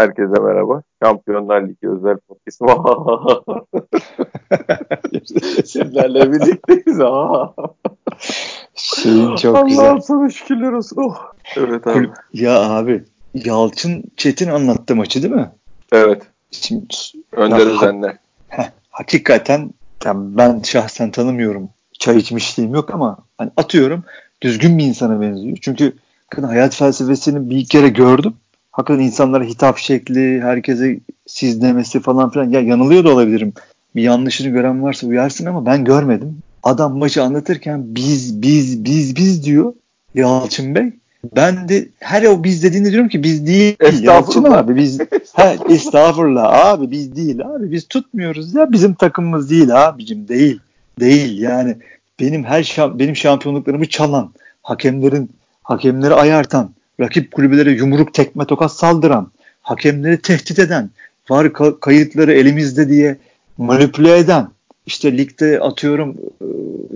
Herkese merhaba. Şampiyonlar Ligi özel podcast. Sizlerle birlikteyiz. Şeyin çok Allah güzel. Allah'ım sana şükürler olsun. Oh. Evet abi. Ya abi Yalçın Çetin anlattı maçı değil mi? Evet. Şimdi, Önder Özen'le. Ha, hakikaten yani ben şahsen tanımıyorum. Çay içmişliğim yok ama hani atıyorum düzgün bir insana benziyor. Çünkü hayat felsefesini bir kere gördüm hakikaten insanlara hitap şekli, herkese siz demesi falan filan. Ya yanılıyor da olabilirim. Bir yanlışını gören varsa uyarsın ama ben görmedim. Adam maçı anlatırken biz, biz, biz, biz diyor Yalçın Bey. Ben de her o biz dediğinde diyorum ki biz değil. Yalçın abi biz he, estağfurullah abi biz değil abi biz tutmuyoruz ya bizim takımımız değil abicim değil. Değil yani benim her şam, benim şampiyonluklarımı çalan, hakemlerin hakemleri ayartan, rakip kulübelere yumruk tekme tokat saldıran, hakemleri tehdit eden, var kayıtları elimizde diye manipüle eden, işte ligde atıyorum e,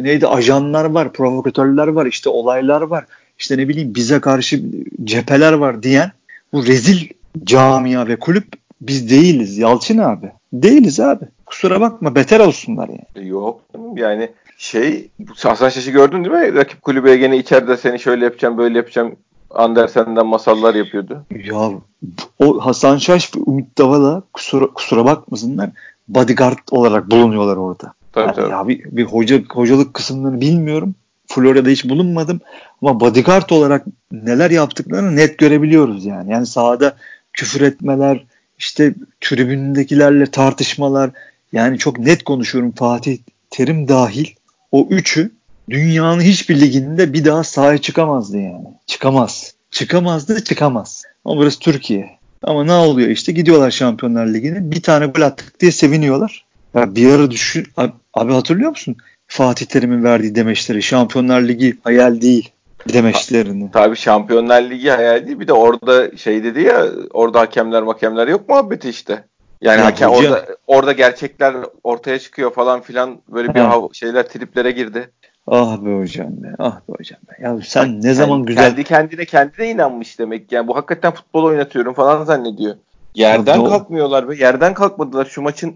neydi ajanlar var, provokatörler var, işte olaylar var, işte ne bileyim bize karşı cepheler var diyen bu rezil camia ve kulüp biz değiliz Yalçın abi. Değiliz abi. Kusura bakma beter olsunlar yani. Yok yani şey Hasan Şaş'ı gördün değil mi? Rakip kulübeye gene içeride seni şöyle yapacağım böyle yapacağım Andersen'den masallar yapıyordu. Ya o Hasan Şaş ve Ümit Davala kusura, kusura bakmasınlar bodyguard olarak bulunuyorlar orada. Tabii, yani tabii. Ya bir, bir hoca, hocalık kısımlarını bilmiyorum. Florya'da hiç bulunmadım ama bodyguard olarak neler yaptıklarını net görebiliyoruz yani. Yani sahada küfür etmeler, işte tribündekilerle tartışmalar yani çok net konuşuyorum Fatih Terim dahil o üçü dünyanın hiçbir liginde bir daha sahaya çıkamazdı yani. Çıkamaz. Çıkamazdı çıkamaz. Ama burası Türkiye. Ama ne oluyor işte gidiyorlar Şampiyonlar Ligi'ne bir tane gol attık diye seviniyorlar. Ya bir ara düşün abi hatırlıyor musun? Fatih Terim'in verdiği demeçleri Şampiyonlar Ligi hayal değil demeçlerini. Tabii Şampiyonlar Ligi hayal değil. Bir de orada şey dedi ya orada hakemler hakemler yok muhabbeti işte. Yani ya hakem hoca... orada orada gerçekler ortaya çıkıyor falan filan böyle bir ha. şeyler triplere girdi. Ah be hocam be. Ah be hocam be. Ya sen ne zaman güzel... Kendi kendine kendine inanmış demek. Yani bu hakikaten futbol oynatıyorum falan zannediyor. Yerden ya, kalkmıyorlar be. Yerden kalkmadılar. Şu maçın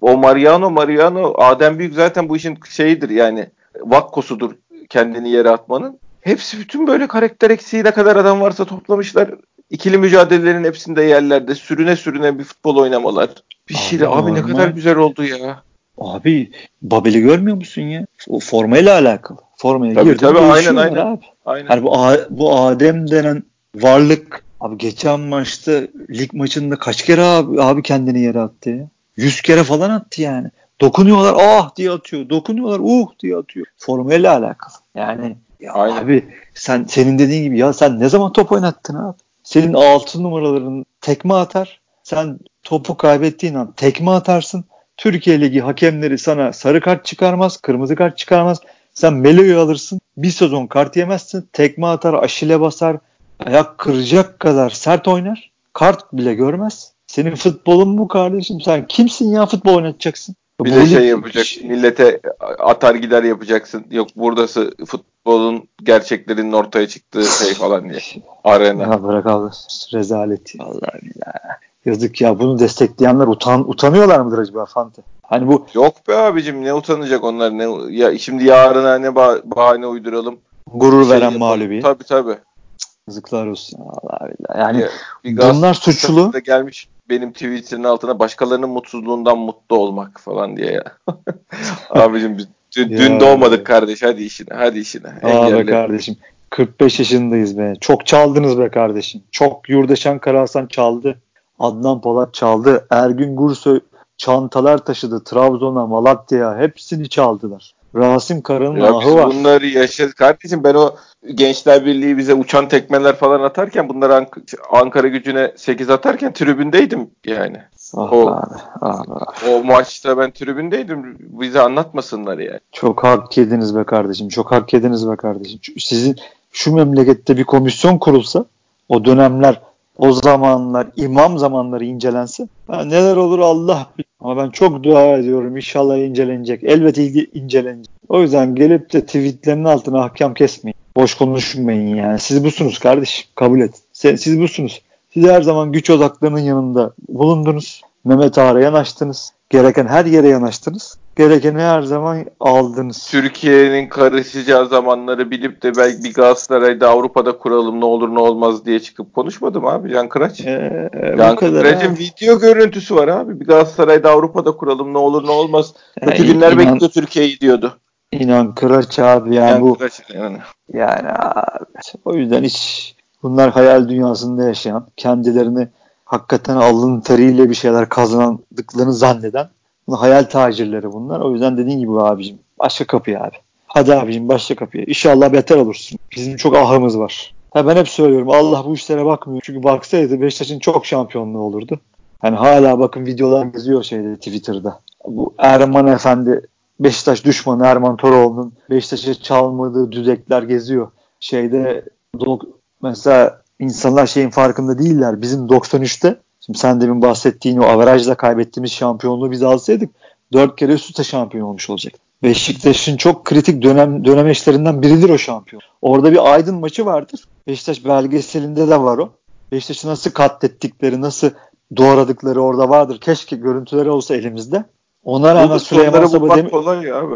o Mariano Mariano Adem Büyük zaten bu işin şeyidir yani vakkosudur kendini yere atmanın. Hepsi bütün böyle karakter eksiği ne kadar adam varsa toplamışlar. İkili mücadelelerin hepsinde yerlerde sürüne sürüne bir futbol oynamalar. Bir şeyle abi, abi ne kadar güzel oldu ya. Abi Babel'i görmüyor musun ya? O formayla alakalı. Formaya tabii, girdi. Tabii aynen aynen. Abi. aynen. Yani bu, bu Adem denen varlık abi geçen maçta lig maçında kaç kere abi, abi kendini yere attı ya? 100 kere falan attı yani. Dokunuyorlar ah diye atıyor. Dokunuyorlar uh diye atıyor. Formayla alakalı. Yani ya Aynen. abi sen senin dediğin gibi ya sen ne zaman top oynattın abi? Senin altı numaraların tekme atar. Sen topu kaybettiğin an tekme atarsın. Türkiye Ligi hakemleri sana sarı kart çıkarmaz, kırmızı kart çıkarmaz. Sen Melo'yu alırsın. Bir sezon kart yemezsin. Tekme atar, aşile basar. Ayak kıracak kadar sert oynar. Kart bile görmez. Senin futbolun bu kardeşim. Sen kimsin ya futbol oynatacaksın? Bir de şey yapacak. Millete atar gider yapacaksın. Yok buradası futbolun gerçeklerinin ortaya çıktığı şey falan diye. Arena. Ya bırak abi. Rezalet. Vallahi billahi. Yazık ya bunu destekleyenler utan utanıyorlar mıdır acaba Fante? Hani bu Yok be abicim ne utanacak onlar ne ya şimdi yarına ne bahane uyduralım. Gurur şey veren mağlubi. Tabii tabii. Yazıklar olsun. Allah billah. Yani ya, bunlar suçlu. gelmiş benim Twitter'ın altına başkalarının mutsuzluğundan mutlu olmak falan diye ya. abicim biz dün, dün doğmadık kardeş hadi işine hadi işine. Abi kardeşim 45 yaşındayız be. Çok çaldınız be kardeşim. Çok Yurdaşan Karahasan çaldı. Adnan Polat çaldı. Ergün Gursoy çantalar taşıdı. Trabzon'a, Malatya'ya hepsini çaldılar. Rasim Kara'nın ahı var. Bunları yaşadık. Kardeşim ben o Gençler Birliği bize uçan tekmeler falan atarken bunlar Ank- Ankara gücüne 8 atarken tribündeydim yani. Ah o, abi, ah o maçta ben tribündeydim. Bize anlatmasınlar yani. Çok hak yediniz be kardeşim. Çok hak yediniz be kardeşim. Sizin şu memlekette bir komisyon kurulsa o dönemler o zamanlar imam zamanları incelense ha, neler olur Allah. Ama ben çok dua ediyorum inşallah incelenecek. Elbette incelenecek. O yüzden gelip de tweetlerin altına hakem kesmeyin. Boş konuşmayın yani. Siz busunuz kardeşim. Kabul et. Siz, siz busunuz. Siz her zaman güç odaklarının yanında bulundunuz. Mehmet Ağar'a yanaştınız. Gereken her yere yanaştınız. Gerekeni her zaman aldınız. Türkiye'nin karışacağı zamanları bilip de belki bir Galatasaray'da Avrupa'da kuralım ne olur ne olmaz diye çıkıp konuşmadım abi Can Kıraç. Ee, Can Kıraç'ın video görüntüsü var abi. Bir Galatasaray'da Avrupa'da kuralım ne olur ne olmaz. Kötü yani, günler inan, bekliyor Türkiye'yi diyordu. İnan Kıraç abi yani İnan bu. Kıraç yani. Yani abi, o yüzden hiç bunlar hayal dünyasında yaşayan kendilerini hakikaten alın teriyle bir şeyler kazandıklarını zanneden hayal tacirleri bunlar. O yüzden dediğin gibi abicim başka kapıya abi. Hadi abicim başka kapıya. İnşallah beter olursun. Bizim çok ahımız var. Ha ben hep söylüyorum Allah bu işlere bakmıyor. Çünkü baksaydı Beşiktaş'ın çok şampiyonluğu olurdu. Hani hala bakın videolar geziyor şeyde Twitter'da. Bu Erman Efendi Beşiktaş düşmanı Erman Toroğlu'nun Beşiktaş'a çalmadığı düzekler geziyor. Şeyde mesela insanlar şeyin farkında değiller. Bizim 93'te şimdi sen demin bahsettiğin o averajla kaybettiğimiz şampiyonluğu biz alsaydık 4 kere üst üste şampiyon olmuş olacak. Beşiktaş'ın çok kritik dönem dönemeçlerinden biridir o şampiyon. Orada bir Aydın maçı vardır. Beşiktaş belgeselinde de var o. Beşiktaş'ı nasıl katlettikleri, nasıl doğradıkları orada vardır. Keşke görüntüleri olsa elimizde. Ona rağmen Süleyman Sabo dem- kolay abi.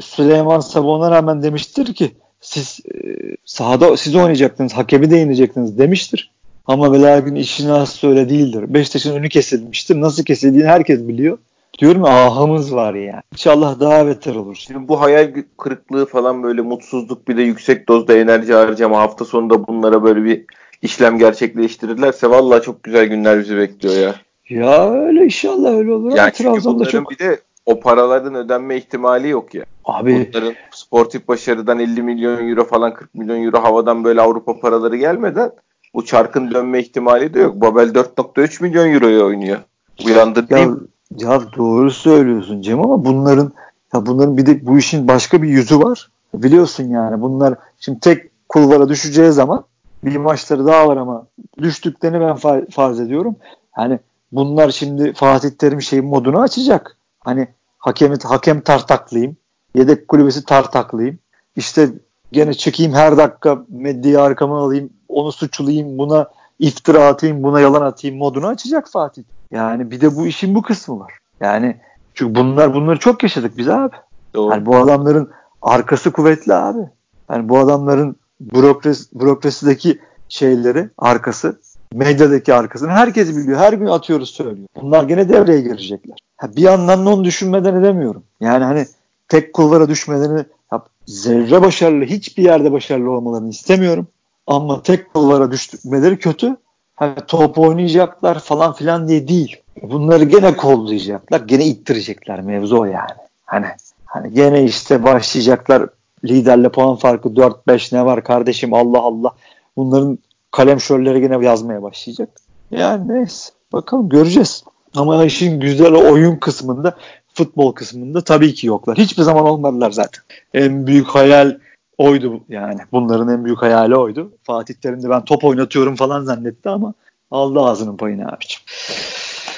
Süleyman Sabo ona rağmen demiştir ki siz e, sahada siz oynayacaktınız, hakemi de yenecektiniz demiştir. Ama ve lakin işin aslı öyle değildir. Beşiktaş'ın önü kesilmiştir. Nasıl kesildiğini herkes biliyor. Diyorum ya ahamız var yani. İnşallah daha beter olur. Şimdi bu hayal kırıklığı falan böyle mutsuzluk bir de yüksek dozda enerji harcama hafta sonunda bunlara böyle bir işlem gerçekleştirirlerse vallahi çok güzel günler bizi bekliyor ya. Ya öyle inşallah öyle olur. Yani bunların çok... bir de o paraların ödenme ihtimali yok ya. Abi bunların sportif başarıdan 50 milyon euro falan 40 milyon euro havadan böyle Avrupa paraları gelmeden bu çarkın dönme ihtimali de yok. Babel 4.3 milyon euroya oynuyor. Uyandırayım. Ya, ya doğru söylüyorsun Cem ama bunların ya bunların bir de bu işin başka bir yüzü var. Biliyorsun yani bunlar şimdi tek kulvara düşeceği zaman bir maçları daha var ama düştüklerini ben farz ediyorum. Yani bunlar şimdi Fatih Terim şey modunu açacak. Hani hakemi hakem tartaklayayım. Yedek kulübesi tartaklayayım. İşte gene çıkayım her dakika medyayı arkama alayım. Onu suçlayayım. Buna iftira atayım. Buna yalan atayım modunu açacak Fatih. Yani bir de bu işin bu kısmı var. Yani çünkü bunlar bunları çok yaşadık biz abi. Doğru. Yani bu adamların arkası kuvvetli abi. Yani bu adamların bürokrasi, bürokrasideki şeyleri arkası medyadaki arkasını herkes biliyor. Her gün atıyoruz söylüyor. Bunlar gene devreye girecekler. Ha, bir yandan onu düşünmeden edemiyorum. Yani hani tek kulvara düşmelerini ya, zerre başarılı hiçbir yerde başarılı olmalarını istemiyorum. Ama tek kulvara düşmeleri kötü. Ha, top oynayacaklar falan filan diye değil. Bunları gene kollayacaklar. Gene ittirecekler mevzu o yani. Hani hani gene işte başlayacaklar liderle puan farkı 4-5 ne var kardeşim Allah Allah. Bunların kalem şölleri yine yazmaya başlayacak. Yani neyse bakalım göreceğiz. Ama işin güzel oyun kısmında futbol kısmında tabii ki yoklar. Hiçbir zaman olmadılar zaten. En büyük hayal oydu yani. Bunların en büyük hayali oydu. Fatih Terim de ben top oynatıyorum falan zannetti ama aldı ağzının payını abiciğim.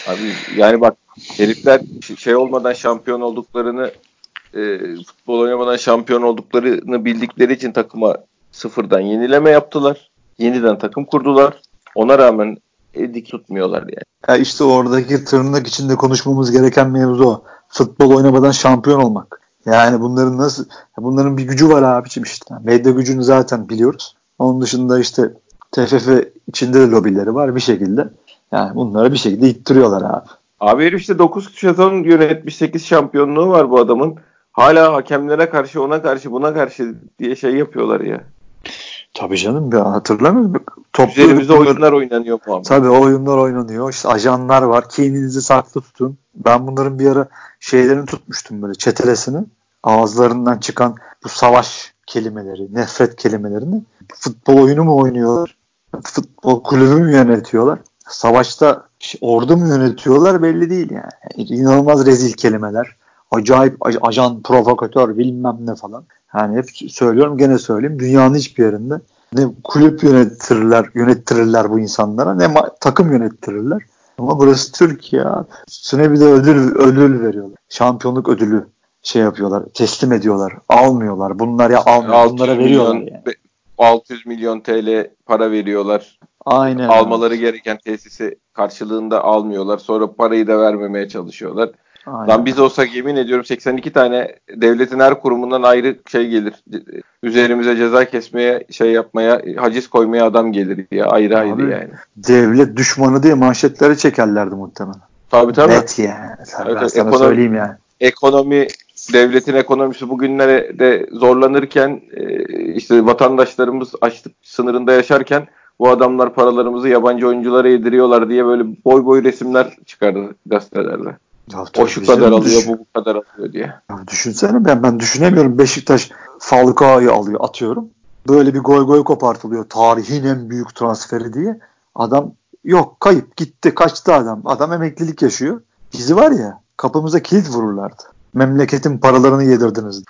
Abi yani bak herifler şey olmadan şampiyon olduklarını e, futbol oynamadan şampiyon olduklarını bildikleri için takıma sıfırdan yenileme yaptılar yeniden takım kurdular. Ona rağmen dik tutmuyorlar yani. Ya işte oradaki tırnak içinde konuşmamız gereken mevzu o. Futbol oynamadan şampiyon olmak. Yani bunların nasıl bunların bir gücü var abiciğim işte. Medya gücünü zaten biliyoruz. Onun dışında işte TFF içinde de lobileri var bir şekilde. Yani bunları bir şekilde ittiriyorlar abi. Abi herif işte 9 sezon yönetmiş 8 şampiyonluğu var bu adamın. Hala hakemlere karşı ona karşı buna karşı diye şey yapıyorlar ya. Tabii canım ya hatırlamıyor musun? Toplu Üzerimizde oyunlar oynanıyor bu Tabii oyunlar oynanıyor. İşte ajanlar var. Kendinizi saklı tutun. Ben bunların bir ara şeylerini tutmuştum böyle çetelesini. Ağızlarından çıkan bu savaş kelimeleri, nefret kelimelerini. Futbol oyunu mu oynuyorlar? Futbol kulübü mü yönetiyorlar? Savaşta ordu mu yönetiyorlar belli değil yani. İnanılmaz rezil kelimeler. Acayip ajan, provokatör bilmem ne falan. Yani hep söylüyorum gene söyleyeyim. Dünyanın hiçbir yerinde ne kulüp yönetirler, yönettirirler bu insanlara ne takım yönettirirler. Ama burası Türkiye. Üstüne bir de ödül, ödül veriyorlar. Şampiyonluk ödülü şey yapıyorlar. Teslim ediyorlar. Almıyorlar. Bunlar ya almıyor. Bunlara veriyorlar. Milyon, yani. 600 milyon TL para veriyorlar. Aynen. Almaları gereken tesisi karşılığında almıyorlar. Sonra parayı da vermemeye çalışıyorlar. Aynen. Lan biz olsak yemin ediyorum 82 tane devletin her kurumundan ayrı şey gelir. Üzerimize ceza kesmeye, şey yapmaya, haciz koymaya adam gelir ya. Ayrı Abi, ayrı yani. Devlet düşmanı diye manşetleri çekerlerdi muhtemelen. Tabii tabii. Net yani. Tabii evet, ben sana ekonomi, söyleyeyim yani. Ekonomi devletin ekonomisi bugünlere de zorlanırken e, işte vatandaşlarımız açlık sınırında yaşarken bu adamlar paralarımızı yabancı oyunculara yediriyorlar diye böyle boy boy resimler çıkardı gazetelerde. Ya, o şu kadar alıyor, düşün. bu bu kadar alıyor diye. Ya düşünsene ben ben düşünemiyorum. Beşiktaş Falcao'yu alıyor, atıyorum. Böyle bir goy goy kopartılıyor. Tarihin en büyük transferi diye. Adam yok kayıp gitti kaçtı adam. Adam emeklilik yaşıyor. Bizi var ya kapımıza kilit vururlardı. Memleketin paralarını yedirdiniz.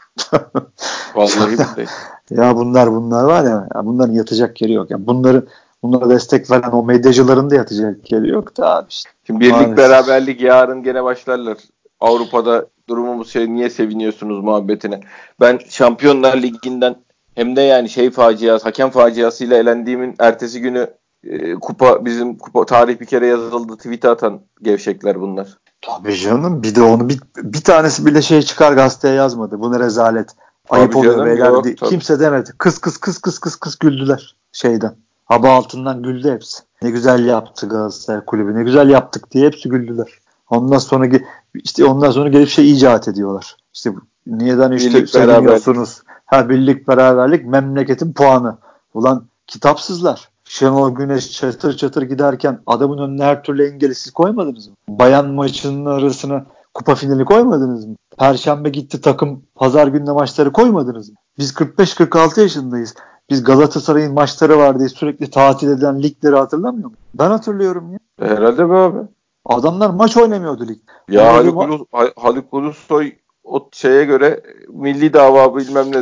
Vallahi billahi. ya bunlar bunlar var ya, ya bunların yatacak yeri yok. Yani bunları bunlara destek veren o medyacıların da yatacak yeri yok da abi işte. Şimdi birlik Maalesef. beraberlik yarın gene başlarlar. Avrupa'da durumumuz şey niye seviniyorsunuz muhabbetine. Ben Şampiyonlar Ligi'nden hem de yani şey faciası, hakem faciasıyla elendiğimin ertesi günü e, kupa bizim kupa tarih bir kere yazıldı tweet atan gevşekler bunlar. Tabii canım bir de onu bir, bir tanesi bile şey çıkar gazeteye yazmadı. Bu ne rezalet. Ayıp tabii oluyor canım, beyler yok, diye. Kimse demedi. Kız kız kız kız kız kız güldüler şeyden. Hava altından güldü hepsi. Ne güzel yaptı Galatasaray kulübü. Ne güzel yaptık diye hepsi güldüler. Ondan sonra işte ondan sonra gelip şey icat ediyorlar. İşte niyeden işte birlik seviniyorsunuz. Ha birlik beraberlik memleketin puanı. Ulan kitapsızlar. Şenol Güneş çatır çatır giderken adamın önüne her türlü engeli siz koymadınız mı? Bayan maçının arasına kupa finali koymadınız mı? Perşembe gitti takım pazar gününe maçları koymadınız mı? Biz 45-46 yaşındayız. Biz Galatasaray'ın maçları var diye sürekli tatil edilen ligleri hatırlamıyor musun? Ben hatırlıyorum ya. Herhalde be abi. Adamlar maç oynamıyordu lig. Ya Haluk, Ulus, Haluk Ulusoy o şeye göre milli dava bilmem ne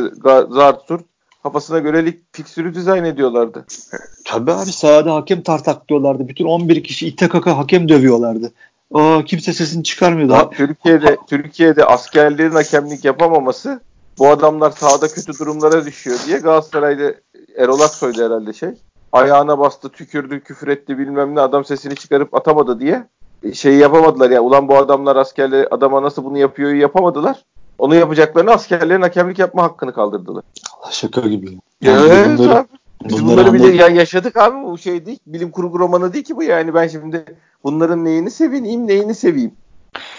zart kafasına göre lig fiksürü dizayn ediyorlardı. Tabii abi sahada hakem tartaklıyorlardı. Bütün 11 kişi ite kaka hakem dövüyorlardı. Aa, kimse sesini çıkarmıyordu. Ya, Türkiye'de Türkiye'de askerlerin hakemlik yapamaması bu adamlar sahada kötü durumlara düşüyor diye Galatasaray'da Erol Aksoy'da herhalde şey. Ayağına bastı, tükürdü, küfür etti bilmem ne adam sesini çıkarıp atamadı diye şeyi yapamadılar ya. Ulan bu adamlar askerle adama nasıl bunu yapıyor yapamadılar. Onu yapacaklarını askerlerin hakemlik yapma hakkını kaldırdılar. Allah şaka gibi. Yani evet bunları, abi. Biz bunları, bunları bile ya yaşadık abi bu şey değil. Bilim kurgu romanı değil ki bu yani. Ben şimdi bunların neyini seveyim, neyini seveyim.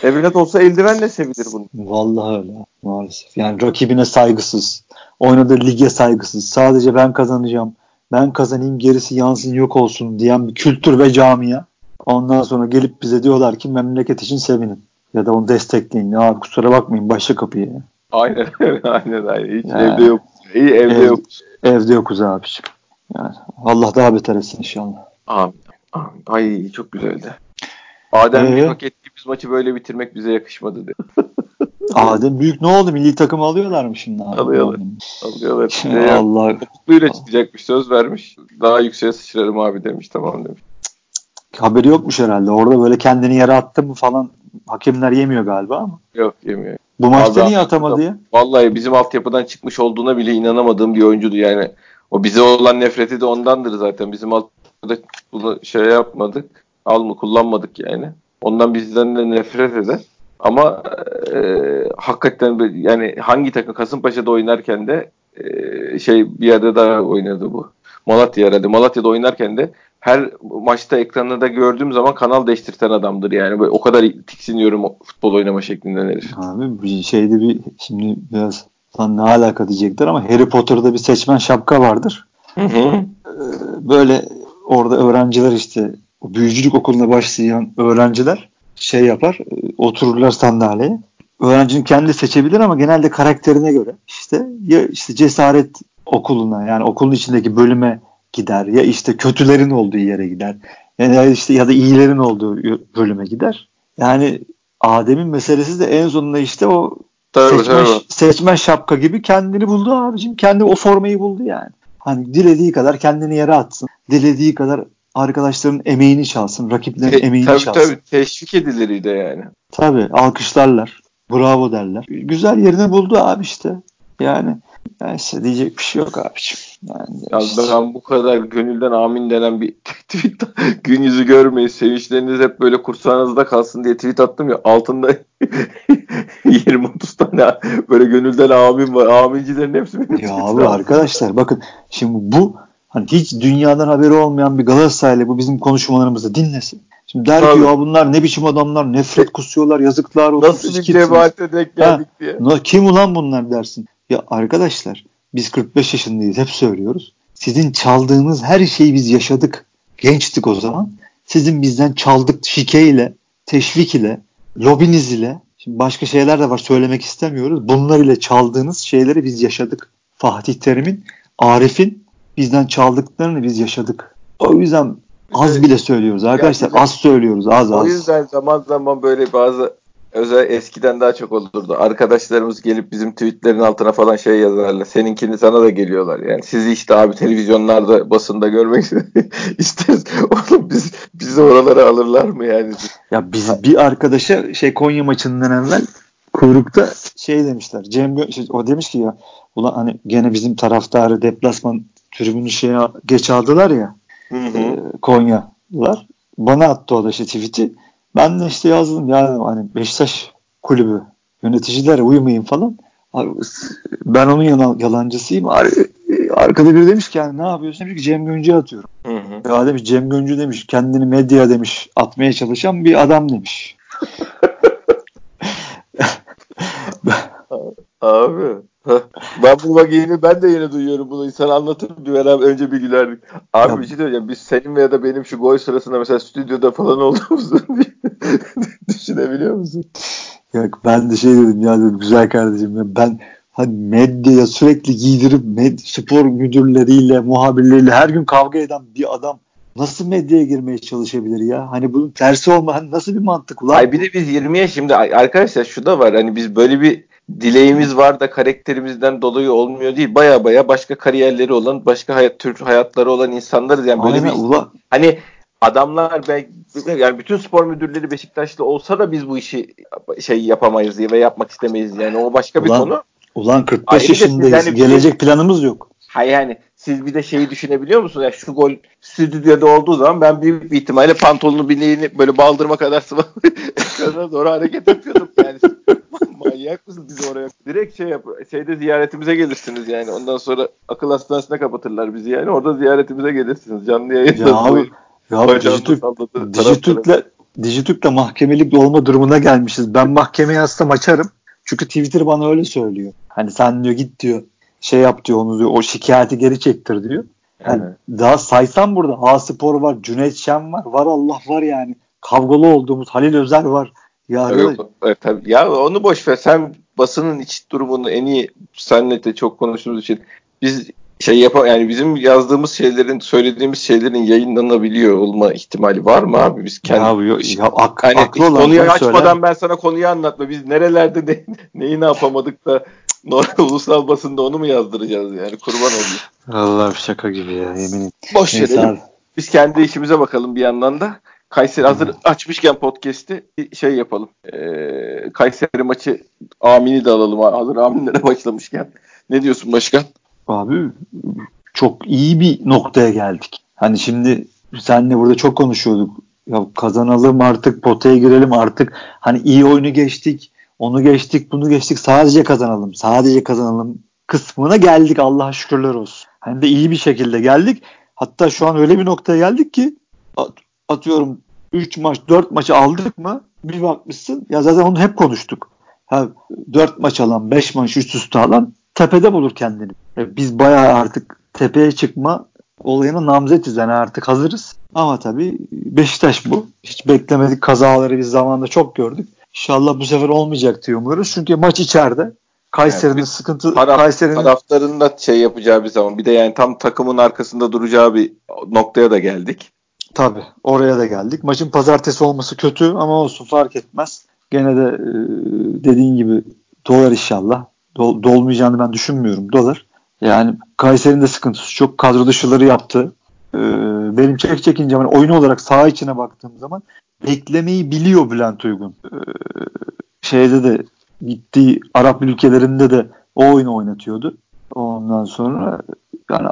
Evlat olsa eldivenle sevilir bunu. Vallahi öyle maalesef. Yani rakibine saygısız. Oynadığı lige saygısız. Sadece ben kazanacağım. Ben kazanayım gerisi yansın yok olsun diyen bir kültür ve camia. Ondan sonra gelip bize diyorlar ki memleket için sevinin. Ya da onu destekleyin. Ya kusura bakmayın başla kapıyı. Aynen aynen aynen. Hiç yani, evde yok. İyi evde ev, yok. Evde yokuz abiciğim. Yani Allah daha beter etsin inşallah. Amin. Amin. Ay çok güzeldi. Adem ee, hak ettiğimiz maçı böyle bitirmek bize yakışmadı dedi. Adem büyük ne oldu? Milli takım alıyorlar mı şimdi? Abi? Alıyorlar. Alıyorlar. Allah. Mutluyla çıkacakmış. Söz vermiş. Daha yükseğe sıçrarım abi demiş. Tamam demiş haberi yokmuş herhalde. Orada böyle kendini yere attı mı falan hakemler yemiyor galiba ama. Yok yemiyor. Bu maçta niye atamadı ya? Vallahi bizim altyapıdan çıkmış olduğuna bile inanamadığım bir oyuncuydu yani. O bize olan nefreti de ondandır zaten. Bizim altyapıda bunu şey yapmadık. Alma kullanmadık yani. Ondan bizden de nefret eder. Ama e, hakikaten yani hangi takım Kasımpaşa'da oynarken de e, şey bir yerde daha oynadı bu. Malatya herhalde. Malatya'da oynarken de her maçta ekranında gördüğüm zaman kanal değiştirten adamdır yani. Böyle o kadar tiksiniyorum futbol oynama şeklinden herif. Abi bir şeyde bir şimdi biraz lan ne alaka diyecekler ama Harry Potter'da bir seçmen şapka vardır. Hı hı. Ee, böyle orada öğrenciler işte o büyücülük okuluna başlayan öğrenciler şey yapar otururlar sandalyeye. Öğrencinin kendi seçebilir ama genelde karakterine göre işte ya işte cesaret okuluna yani okulun içindeki bölüme gider ya işte kötülerin olduğu yere gider. Yani ya işte ya da iyilerin olduğu bölüme gider. Yani Adem'in meselesi de en sonunda işte o tabii, seçmen, tabii. seçmen şapka gibi kendini buldu abicim. Kendi o formayı buldu yani. Hani dilediği kadar kendini yere atsın. Dilediği kadar arkadaşların emeğini çalsın. Rakiplerin Te- emeğini tabii, çalsın. Tabii teşvik edilir de yani. Tabii alkışlarlar. Bravo derler. Güzel yerini buldu abi işte. Yani Neyse diyecek bir şey yok abiciğim. Yani ya işte. ben bu kadar gönülden amin denen bir tweet gün yüzü görmeyin. Sevinçleriniz hep böyle kursağınızda kalsın diye tweet attım ya. Altında 20-30 tane böyle gönülden amin var. Amincilerin hepsi benim. Ya abi arkadaşlar bakın şimdi bu hani hiç dünyadan haberi olmayan bir Galatasaraylı bu bizim konuşmalarımızı dinlesin. Şimdi der ki ya bunlar ne biçim adamlar nefret kusuyorlar yazıklar olsun. Nasıl bir cemaate denk geldik ha, diye. Kim ulan bunlar dersin. Ya arkadaşlar biz 45 yaşındayız hep söylüyoruz. Sizin çaldığınız her şeyi biz yaşadık. Gençtik o zaman. Sizin bizden çaldık şikeyle, teşvik ile, lobiniz ile. Şimdi başka şeyler de var söylemek istemiyoruz. Bunlar ile çaldığınız şeyleri biz yaşadık. Fatih Terim'in, Arif'in bizden çaldıklarını biz yaşadık. O yüzden az bile söylüyoruz arkadaşlar. Az söylüyoruz az az. O yüzden zaman zaman böyle bazı özel eskiden daha çok olurdu. Arkadaşlarımız gelip bizim tweetlerin altına falan şey yazarlar. Seninkini sana da geliyorlar. Yani sizi işte abi televizyonlarda basında görmek isteriz. Oğlum biz bizi oralara alırlar mı yani? Ya biz bir arkadaşa şey Konya maçından evvel kuyrukta şey demişler. Cem Gö- şey, o demiş ki ya ulan hani gene bizim taraftarı deplasman tribünü şeye geç aldılar ya. Hı hı. E, Konya'lar. Bana attı o da işte tweet'i. Ben de işte yazdım ya hani Beşiktaş kulübü yöneticilere uymayın falan. Abi, ben onun yalan, yalancısıyım. Arkada biri demiş ki yani ne yapıyorsun? Demiş ki Cem Göncü'ye atıyorum. Hı hı. Ya demiş Cem Göncü demiş kendini medya demiş atmaya çalışan bir adam demiş. Abi. Ben bu bak yeni ben de yeni duyuyorum bunu. İnsan anlatır bir beraber önce bir gülerdik. Abi ya. bir şey söyleyeceğim. Biz senin veya da benim şu gol sırasında mesela stüdyoda falan olduğumuzu düşünebiliyor musun? Ya ben de şey dedim ya dedim güzel kardeşim ya ben hani medyaya sürekli giydirip med spor müdürleriyle, muhabirleriyle her gün kavga eden bir adam nasıl medyaya girmeye çalışabilir ya? Hani bunun tersi olma hani nasıl bir mantık ulan? Ay bir de biz 20'ye şimdi arkadaşlar şu da var hani biz böyle bir dileğimiz var da karakterimizden dolayı olmuyor değil. Baya baya başka kariyerleri olan, başka hayat tür hayatları olan insanlarız. Yani böyle Aynen, bir ulan. hani adamlar belki yani bütün spor müdürleri Beşiktaşlı olsa da biz bu işi şey yapamayız ve yapmak istemeyiz. Yani o başka bir ulan, konu. Ulan 45 yaşındayız. Yani Gelecek bir, planımız yok. Hayır yani siz bir de şeyi düşünebiliyor musunuz? Ya şu gol stüdyoda olduğu zaman ben büyük bir ihtimalle pantolonu bileğini böyle baldırma kadar sıvı doğru hareket yapıyordum. Yani manyak mısın biz oraya? Direkt şey yap şeyde ziyaretimize gelirsiniz yani. Ondan sonra akıl hastanesine kapatırlar bizi yani. Orada ziyaretimize gelirsiniz. Canlı yayında. Ya abi, ya Dijitürk, Dijitürk'le Dijitürk'le mahkemelik olma durumuna gelmişiz. Ben mahkemeye yazsam açarım. Çünkü Twitter bana öyle söylüyor. Hani sen diyor git diyor şey yap diyor onu diyor o şikayeti geri çektir diyor. Yani evet. Daha saysam burada A Spor var, Cüneyt Şen var, var Allah var yani. Kavgalı olduğumuz Halil Özer var. Ya, Yok, evet, tabii. ya onu boş ver. Sen basının iç durumunu en iyi senle de çok konuştuğumuz için biz şey yapam yani bizim yazdığımız şeylerin söylediğimiz şeylerin yayınlanabiliyor olma ihtimali var mı abi biz kendi ya, ya, ak, hani aklı konuyu açmadan söyler. ben sana konuyu anlatma biz nerelerde ne, neyi ne yapamadık da normal ulusal basında onu mu yazdıracağız yani kurban olayım. Allah şaka gibi ya yemin Boş verelim. Biz kendi işimize bakalım bir yandan da. Kayseri hazır açmışken podcast'i şey yapalım. Ee, Kayseri maçı Amin'i de alalım. Hazır Amin'lere başlamışken. Ne diyorsun başkan? Abi çok iyi bir noktaya geldik. Hani şimdi senle burada çok konuşuyorduk. Ya kazanalım artık potaya girelim artık. Hani iyi oyunu geçtik. Onu geçtik, bunu geçtik. Sadece kazanalım. Sadece kazanalım kısmına geldik. Allah'a şükürler olsun. Hani de iyi bir şekilde geldik. Hatta şu an öyle bir noktaya geldik ki atıyorum 3 maç 4 maçı aldık mı bir bakmışsın ya zaten onu hep konuştuk. Ha, 4 maç alan 5 maç üst üste alan tepede bulur kendini. Yani biz bayağı artık tepeye çıkma olayına namzetiz yani artık hazırız. Ama tabii Beşiktaş bu. Hiç beklemedik kazaları biz zamanında çok gördük. İnşallah bu sefer olmayacak diye umuyoruz. Çünkü maç içeride. Kayseri'nin yani sıkıntı taraf, Kayseri'nin taraftarının da şey yapacağı bir zaman. Bir de yani tam takımın arkasında duracağı bir noktaya da geldik. Tabi oraya da geldik. Maçın pazartesi olması kötü ama olsun fark etmez. Gene de e, dediğin gibi dolar inşallah. Dol, dolmayacağını ben düşünmüyorum dolar. Yani Kayseri'nin de sıkıntısı çok. Kadro dışıları yaptı. Ee, benim çek çekince hani oyun olarak saha içine baktığım zaman beklemeyi biliyor Bülent Uygun. Ee, şeyde de gittiği Arap ülkelerinde de o oyunu oynatıyordu. Ondan sonra yani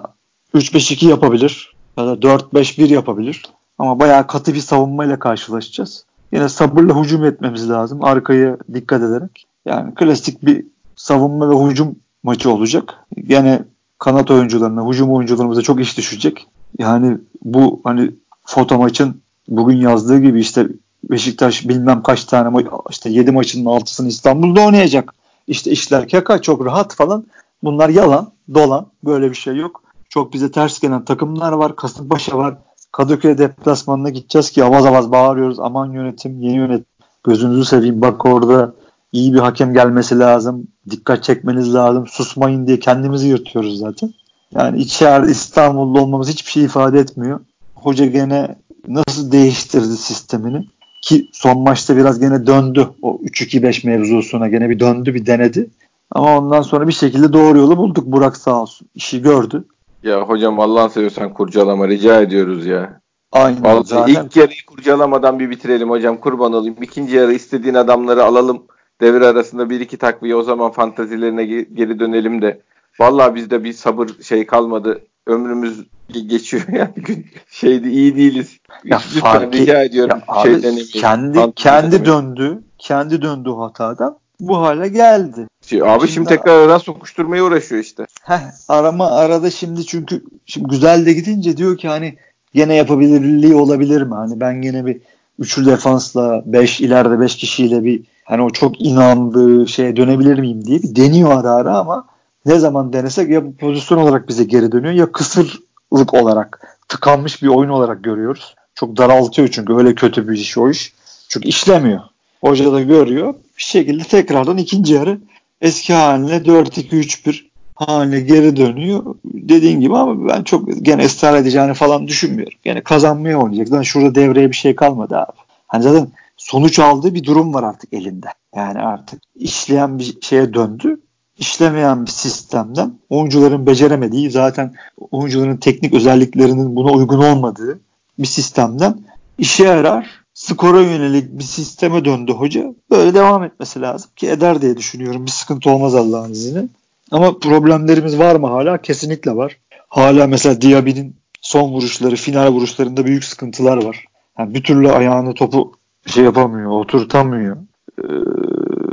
3-5-2 yapabilir ya da 4-5-1 yapabilir. Ama bayağı katı bir savunmayla karşılaşacağız. Yine sabırla hücum etmemiz lazım. Arkaya dikkat ederek. Yani klasik bir savunma ve hücum maçı olacak. Yine kanat oyuncularına, hücum oyuncularımıza çok iş düşecek. Yani bu hani foto maçın bugün yazdığı gibi işte Beşiktaş bilmem kaç tane ma- işte 7 maçının 6'sını İstanbul'da oynayacak. İşte işler kaka çok rahat falan. Bunlar yalan, dolan. Böyle bir şey yok. Çok bize ters gelen takımlar var. Kasımpaşa var. Kadıköy deplasmanına gideceğiz ki avaz avaz bağırıyoruz. Aman yönetim, yeni yönetim. Gözünüzü seveyim bak orada iyi bir hakem gelmesi lazım. Dikkat çekmeniz lazım. Susmayın diye kendimizi yırtıyoruz zaten. Yani içeride İstanbul'da olmamız hiçbir şey ifade etmiyor. Hoca gene nasıl değiştirdi sistemini ki son maçta biraz gene döndü o 3-2-5 mevzusuna gene bir döndü bir denedi. Ama ondan sonra bir şekilde doğru yolu bulduk. Burak sağ olsun. işi gördü. Ya hocam Allah'ın seviyorsan kurcalama rica ediyoruz ya. Aynen. Vallahi zaten... ilk yarıyı kurcalamadan bir bitirelim hocam kurban olayım. İkinci yarı istediğin adamları alalım. Devir arasında bir iki takviye o zaman fantazilerine geri dönelim de. Vallahi bizde bir sabır şey kalmadı. Ömrümüz geçiyor yani şeydi iyi değiliz. Ya Lütfen rica ediyorum. Ya abi, kendi kendi döndü. Kendi döndü hatadan bu hale geldi. Şey, abi şimdi, şimdi tekrar aradan sokuşturmaya uğraşıyor işte. Heh, arama arada şimdi çünkü şimdi güzel de gidince diyor ki hani gene yapabilirliği olabilir mi? Hani ben gene bir üçlü defansla 5 ileride 5 kişiyle bir hani o çok inandığı şeye dönebilir miyim diye bir deniyor ara ara ama ne zaman denesek ya pozisyon olarak bize geri dönüyor ya kısırlık olarak tıkanmış bir oyun olarak görüyoruz. Çok daraltıyor çünkü öyle kötü bir iş o iş. Çünkü işlemiyor. Hoca da görüyor. Bir şekilde tekrardan ikinci yarı eski haline 4-2-3-1 haline geri dönüyor. Dediğin gibi ama ben çok gene ısrar edeceğini falan düşünmüyorum. Gene kazanmaya oynayacak. Zaten şurada devreye bir şey kalmadı abi. Hani zaten sonuç aldığı bir durum var artık elinde. Yani artık işleyen bir şeye döndü. İşlemeyen bir sistemden oyuncuların beceremediği zaten oyuncuların teknik özelliklerinin buna uygun olmadığı bir sistemden işe yarar skora yönelik bir sisteme döndü hoca. Böyle devam etmesi lazım ki eder diye düşünüyorum. Bir sıkıntı olmaz Allah'ın izniyle. Ama problemlerimiz var mı hala? Kesinlikle var. Hala mesela Diaby'nin son vuruşları, final vuruşlarında büyük sıkıntılar var. Yani bir türlü ayağını topu şey yapamıyor, oturtamıyor. Ee,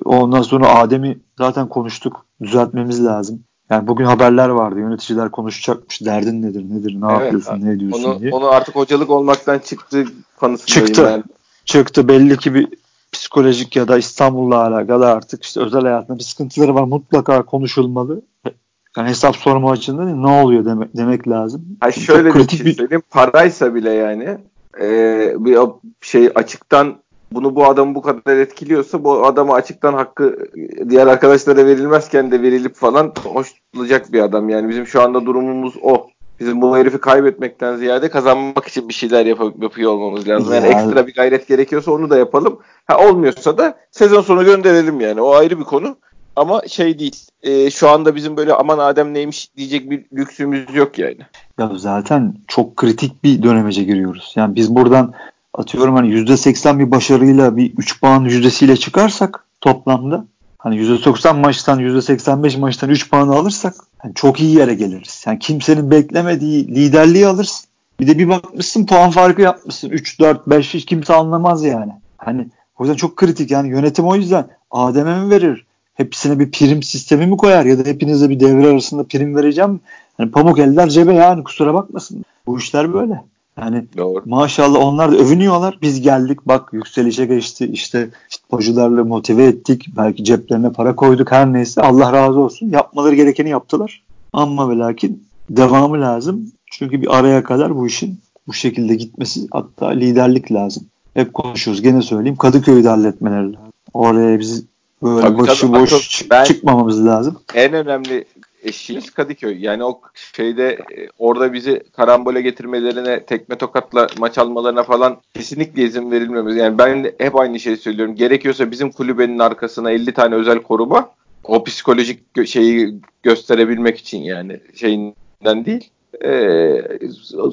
ondan sonra Adem'i zaten konuştuk. Düzeltmemiz lazım. Yani bugün haberler vardı. Yöneticiler konuşacakmış. Derdin nedir, nedir, ne evet, yapıyorsun, ne ediyorsun onu, diye. Onu artık hocalık olmaktan çıktı kanısındayım çıktı. ben. Çıktı. Belli ki bir psikolojik ya da İstanbul'la alakalı artık işte özel hayatında bir sıkıntıları var. Mutlaka konuşulmalı. Yani hesap sorma açısından ne oluyor demek, demek lazım. Ha şöyle bir şey söyleyeyim. Paraysa bile yani e, bir şey açıktan bunu bu adam bu kadar etkiliyorsa bu adama açıktan hakkı diğer arkadaşlara verilmezken de verilip falan hoşlanacak bir adam. Yani bizim şu anda durumumuz o. Bizim bu herifi kaybetmekten ziyade kazanmak için bir şeyler yap- yapıyor olmamız lazım. Yani, yani ekstra bir gayret gerekiyorsa onu da yapalım. Ha olmuyorsa da sezon sonu gönderelim yani. O ayrı bir konu. Ama şey değil. E, şu anda bizim böyle aman Adem neymiş diyecek bir lüksümüz yok yani. Ya zaten çok kritik bir dönemece giriyoruz. Yani biz buradan atıyorum hani %80 bir başarıyla bir 3 puan yüzdesiyle çıkarsak toplamda hani %90 maçtan %85 maçtan 3 puan alırsak yani çok iyi yere geliriz. Yani kimsenin beklemediği liderliği alırsın. Bir de bir bakmışsın puan farkı yapmışsın. 3, 4, 5 hiç kimse anlamaz yani. Hani o yüzden çok kritik yani yönetim o yüzden Adem'e mi verir? Hepsine bir prim sistemi mi koyar ya da hepinize bir devre arasında prim vereceğim. Hani pamuk eller cebe yani kusura bakmasın. Bu işler böyle. Yani Doğru. maşallah onlar da övünüyorlar. Biz geldik bak yükselişe geçti. İşte futbolcularla motive ettik. Belki ceplerine para koyduk her neyse. Allah razı olsun. Yapmaları gerekeni yaptılar. Ama ve lakin devamı lazım. Çünkü bir araya kadar bu işin bu şekilde gitmesi hatta liderlik lazım. Hep konuşuyoruz. Gene söyleyeyim. Kadıköy'de halletmeleri lazım. Oraya biz böyle tabii, boş tabii, ben, çıkmamamız lazım. En önemli eşiğimiz Kadıköy. Yani o şeyde e, orada bizi karambole getirmelerine, tekme tokatla maç almalarına falan kesinlikle izin verilmemiz. Yani ben hep aynı şeyi söylüyorum. Gerekiyorsa bizim kulübenin arkasına 50 tane özel koruma o psikolojik şeyi gösterebilmek için yani şeyinden değil. Ee,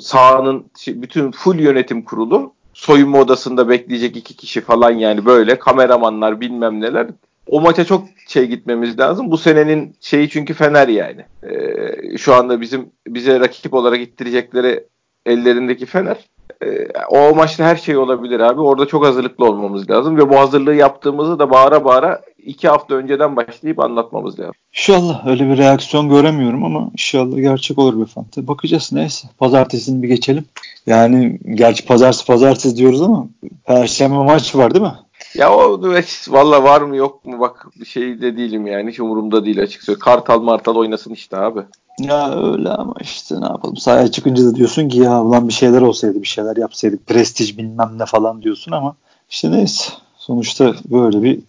sahanın bütün full yönetim kurulu soyunma odasında bekleyecek iki kişi falan yani böyle kameramanlar bilmem neler o maça çok şey gitmemiz lazım. Bu senenin şeyi çünkü Fener yani. Ee, şu anda bizim bize rakip olarak ittirecekleri ellerindeki Fener. Ee, o maçta her şey olabilir abi. Orada çok hazırlıklı olmamız lazım ve bu hazırlığı yaptığımızı da bağıra bağıra iki hafta önceden başlayıp anlatmamız lazım. İnşallah öyle bir reaksiyon göremiyorum ama inşallah gerçek olur be Fante. Bakacağız neyse. Pazartesini bir geçelim. Yani gerçi pazartesi pazartesi diyoruz ama perşembe maç var değil mi? Ya o valla var mı yok mu bak bir şey de değilim yani hiç umurumda değil açıkçası. Kartal martal oynasın işte abi. Ya öyle ama işte ne yapalım sahaya çıkınca da diyorsun ki ya ulan bir şeyler olsaydı bir şeyler yapsaydık prestij bilmem ne falan diyorsun ama işte neyse sonuçta böyle bir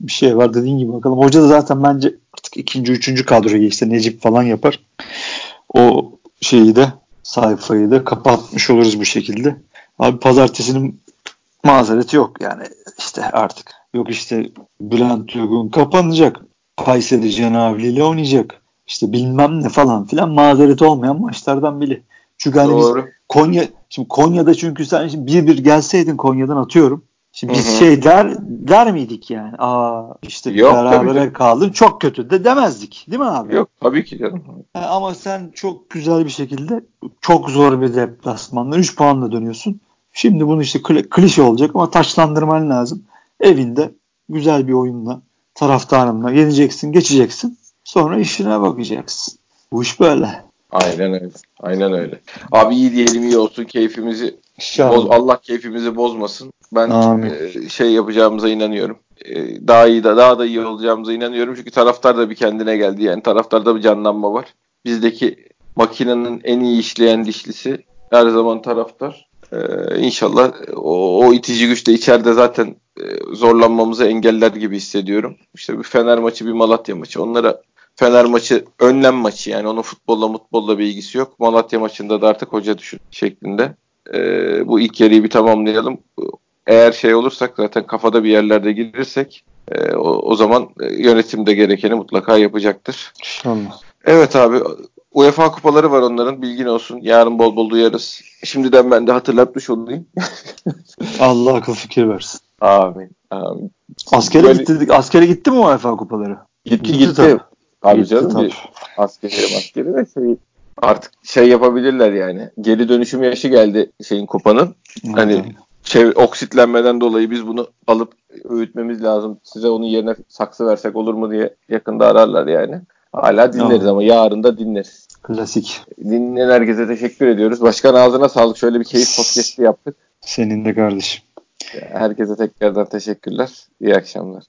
bir şey var dediğin gibi bakalım. Hoca da zaten bence artık ikinci, üçüncü kadroya işte Necip falan yapar. O şeyi de sayfayı da kapatmış oluruz bu şekilde. Abi pazartesinin mazereti yok yani işte artık. Yok işte Bülent Uygun kapanacak. Kayseri Cenavli ile oynayacak. İşte bilmem ne falan filan mazereti olmayan maçlardan biri. Çünkü hani Doğru. biz Konya şimdi Konya'da çünkü sen şimdi bir bir gelseydin Konya'dan atıyorum. Şimdi biz Hı-hı. şey der der miydik yani? Aa işte Yok, berabere kaldım çok kötü de demezdik. Değil mi abi? Yok tabii ki canım. ama sen çok güzel bir şekilde çok zor bir deplasmanla 3 puanla dönüyorsun. Şimdi bunu işte klişe olacak ama taçlandırman lazım. Evinde güzel bir oyunla taraftarınla yeneceksin, geçeceksin. Sonra işine bakacaksın. Bu iş böyle. Aynen öyle. Aynen öyle. Abi iyi diyelim iyi olsun keyfimizi boz, Allah keyfimizi bozmasın. Ben e, şey yapacağımıza inanıyorum. E, daha iyi da daha da iyi olacağımıza inanıyorum. Çünkü taraftar da bir kendine geldi. Yani taraftarda bir canlanma var. Bizdeki makinenin en iyi işleyen dişlisi her zaman taraftar. Ee, inşallah o, o itici güç de içeride zaten e, zorlanmamızı engeller gibi hissediyorum. İşte bir Fener maçı, bir Malatya maçı. Onlara Fener maçı önlem maçı yani onun futbolla mutbolla bir ilgisi yok. Malatya maçında da artık hoca düşün şeklinde. Ee, bu ilk yarıyı bir tamamlayalım. Eğer şey olursak zaten kafada bir yerlerde girirsek e, o, o zaman e, yönetim de gerekeni mutlaka yapacaktır. İnşallah. Evet abi UEFA kupaları var onların bilgin olsun. Yarın bol bol duyarız. Şimdiden ben de hatırlatmış olayım. Allah akıl fikir versin. Amin. Amin. Askere Böyle... gitti, askere gitti mi UEFA kupaları? Gitti gitti. gitti. Tabii. Abi gitti, canım tabii. askeri askeri de şey artık şey yapabilirler yani. Geri dönüşüm yaşı geldi şeyin kupanın. Hani şey oksitlenmeden dolayı biz bunu alıp öğütmemiz lazım. Size onun yerine saksı versek olur mu diye yakında ararlar yani. Hala dinleriz ama yarın da dinleriz. Klasik. Dinleyen herkese teşekkür ediyoruz. Başkan ağzına sağlık. Şöyle bir keyif podcast'i yaptık. Senin de kardeşim. Herkese tekrardan teşekkürler. İyi akşamlar.